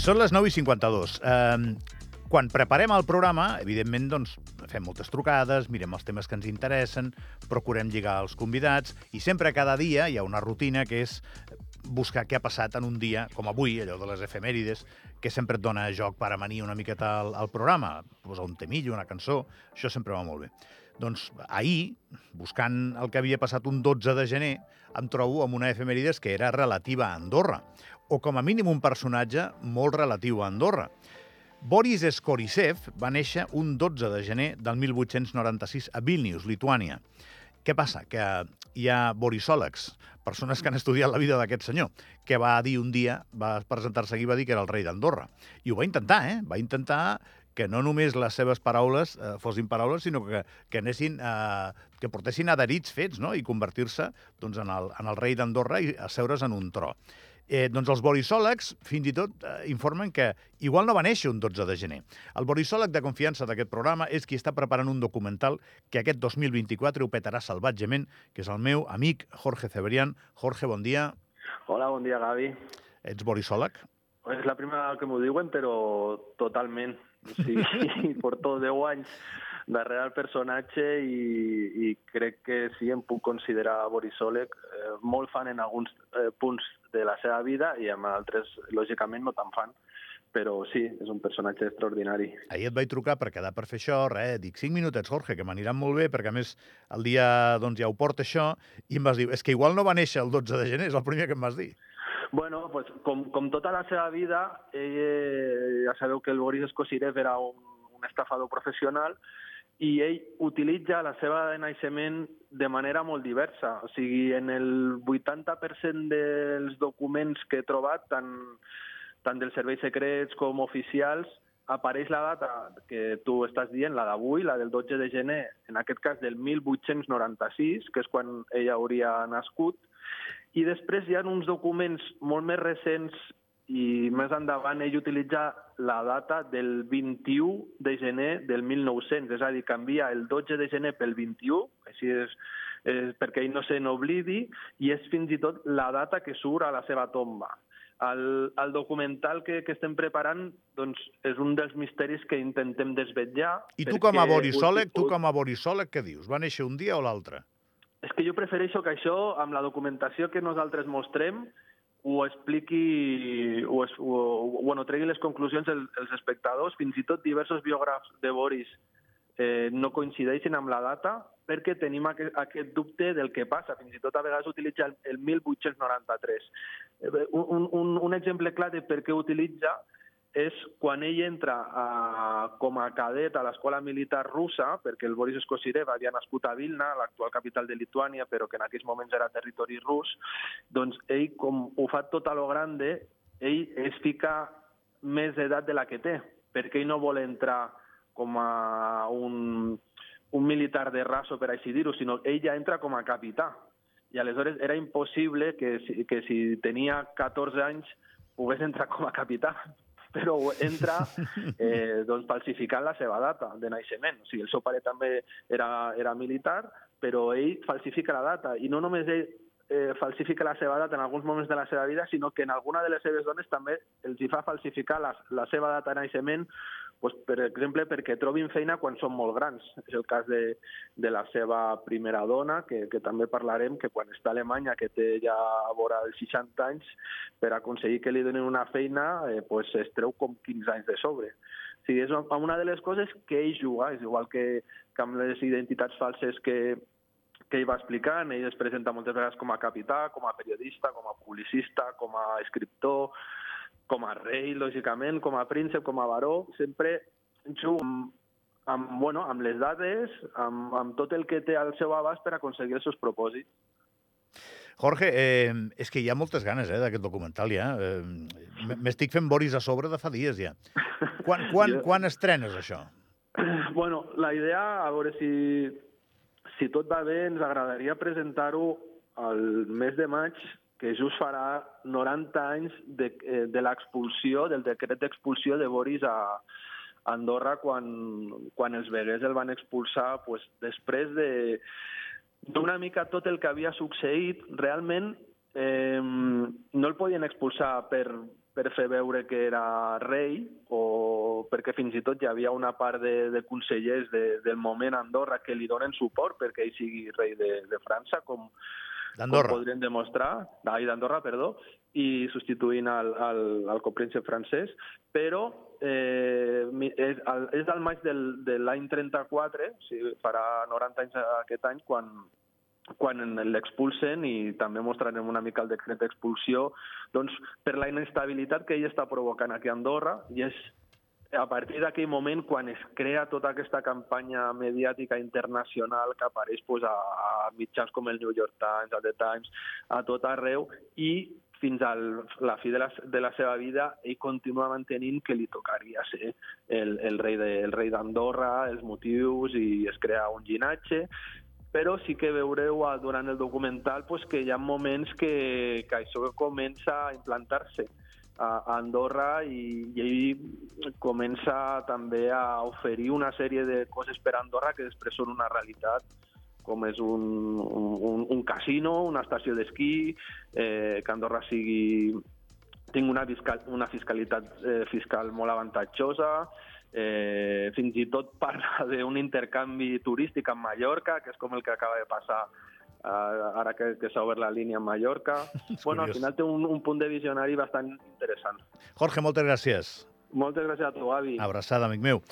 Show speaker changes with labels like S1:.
S1: Són les 9 i 52. Eh, quan preparem el programa, evidentment, doncs, fem moltes trucades, mirem els temes que ens interessen, procurem lligar els convidats, i sempre cada dia hi ha una rutina que és buscar què ha passat en un dia, com avui, allò de les efemèrides, que sempre et dona joc per amanir una miqueta al, al programa, posar un temillo, una cançó, això sempre va molt bé. Doncs ahir, buscant el que havia passat un 12 de gener, em trobo amb una efemèrides que era relativa a Andorra, o com a mínim un personatge molt relatiu a Andorra. Boris Skorisev va néixer un 12 de gener del 1896 a Vilnius, Lituània. Què passa? Que hi ha borisòlegs, persones que han estudiat la vida d'aquest senyor, que va dir un dia, va presentar-se aquí i va dir que era el rei d'Andorra. I ho va intentar, eh? Va intentar que no només les seves paraules eh, fossin paraules, sinó que, que anessin, eh, que portessin adherits fets, no?, i convertir-se doncs, en, el, en el rei d'Andorra i asseure's en un tro. Eh, doncs els borisòlegs fins i tot eh, informen que igual no va néixer un 12 de gener. El borisòleg de confiança d'aquest programa és qui està preparant un documental que aquest 2024 ho petarà salvatgement, que és el meu amic Jorge Cebrián. Jorge, bon dia.
S2: Hola, bon dia, Gavi.
S1: Ets borisòleg?
S2: És la primera que m'ho diuen, però totalment. O sigui, porto 10 anys darrere el personatge i, i crec que sí em puc considerar borisòleg, eh, molt fan en alguns eh, punts de la seva vida i amb altres, lògicament, no tan fan però sí, és un personatge extraordinari.
S1: Ahir et vaig trucar per quedar per fer això, res, dic 5 minutets, Jorge, que m'aniran molt bé, perquè a més el dia doncs, ja ho porta això, i em vas dir, és que igual no va néixer el 12 de gener, és el primer que em vas dir.
S2: Bueno, pues, com, com tota la seva vida, ell, eh, ja sabeu que el Boris Skosirev era un, un estafador professional, i ell utilitza la seva de naixement de manera molt diversa. O sigui, en el 80% dels documents que he trobat, tant, tant dels serveis secrets com oficials, apareix la data que tu estàs dient, la d'avui, la del 12 de gener, en aquest cas del 1896, que és quan ella hauria nascut, i després hi ha uns documents molt més recents i més endavant ell utilitza la data del 21 de gener del 1900, és a dir, canvia el 12 de gener pel 21, així és, és perquè ell no se n'oblidi, i és fins i tot la data que surt a la seva tomba. El, el documental que, que estem preparant doncs, és un dels misteris que intentem desvetllar.
S1: I tu com a borisòleg, tu com a borisòleg, què dius? Va néixer un dia o l'altre?
S2: És que jo prefereixo que això, amb la documentació que nosaltres mostrem, ho expliqui, o, o, o bueno, tregui les conclusions el, els espectadors, fins i tot diversos biògrafs de Boris eh, no coincideixen amb la data perquè tenim aquest, aquest dubte del que passa. Fins i tot a vegades utilitza el, el 1893. Eh, un, un, un exemple clar de per què utilitza és quan ell entra a, com a cadet a l'escola militar russa, perquè el Boris Skosirev havia nascut a Vilna, l'actual capital de Lituània, però que en aquells moments era territori rus, doncs ell, com ho fa tot a lo grande, ell es fica més edat de la que té, perquè ell no vol entrar com a un, un militar de raso, per així dir-ho, sinó ell ja entra com a capità. I aleshores era impossible que, que si tenia 14 anys pogués entrar com a capità, però entra eh, doncs, falsificant la seva data de naixement. O sigui, el seu pare també era, era militar, però ell falsifica la data. I no només ell eh, falsifica la seva data en alguns moments de la seva vida, sinó que en alguna de les seves dones també els hi fa falsificar la, la seva data de naixement pues, per exemple, perquè trobin feina quan són molt grans. És el cas de, de la seva primera dona, que, que també parlarem, que quan està a Alemanya, que té ja a vora els 60 anys, per aconseguir que li donin una feina, eh, pues, es treu com 15 anys de sobre. O sigui, és una de les coses que ell juga, és igual que, que amb les identitats falses que, que ell va explicant, ell es presenta moltes vegades com a capità, com a periodista, com a publicista, com a escriptor, com a rei, lògicament, com a príncep, com a baró, sempre juga amb, amb, bueno, amb les dades, amb, amb tot el que té al seu abast per aconseguir els seus propòsits.
S1: Jorge, eh, és que hi ha moltes ganes eh, d'aquest documental, ja. Eh, M'estic fent Boris a sobre de fa dies, ja. Quan, quan, jo... quan estrenes, això?
S2: Bueno, la idea, a veure si, si tot va bé, ens agradaria presentar-ho al mes de maig que just farà 90 anys de, eh, de l'expulsió, del decret d'expulsió de Boris a, Andorra quan, quan els veguers el van expulsar pues, després de d'una mica tot el que havia succeït, realment eh, no el podien expulsar per, per fer veure que era rei o perquè fins i tot hi havia una part de, de consellers de, del moment a Andorra que li donen suport perquè ell sigui rei de, de França, com,
S1: D'Andorra.
S2: podrien demostrar, d'Andorra, perdó, i substituint el, el, el copríncep francès, però eh, és, el, és del maig del, de l'any 34, o sigui, farà 90 anys aquest any, quan, quan l'expulsen i també mostrarem una mica el decret d'expulsió, doncs per la inestabilitat que ell està provocant aquí a Andorra, i és a partir d'aquell moment quan es crea tota aquesta campanya mediàtica internacional que apareix pues, a, a mitjans com el New York Times, el The Times, a tot arreu, i fins a la fi de la, de la seva vida ell continua mantenint que li tocaria ser el, el rei de, el rei d'Andorra, els motius, i es crea un llinatge, però sí que veureu durant el documental pues, que hi ha moments que, que això comença a implantar-se a Andorra i, i ell comença també a oferir una sèrie de coses per a Andorra que després són una realitat com és un, un, un casino, una estació d'esquí, eh, que Andorra sigui tingui una, fiscal, una fiscalitat eh, fiscal molt avantatjosa, eh, fins i tot parla d'un intercanvi turístic amb Mallorca, que és com el que acaba de passar ara que, que s'ha obert la línia a Mallorca. bueno, al final té un, un punt de visionari bastant interessant.
S1: Jorge, moltes gràcies.
S2: Moltes gràcies a tu, avi.
S1: Abraçada, amic meu.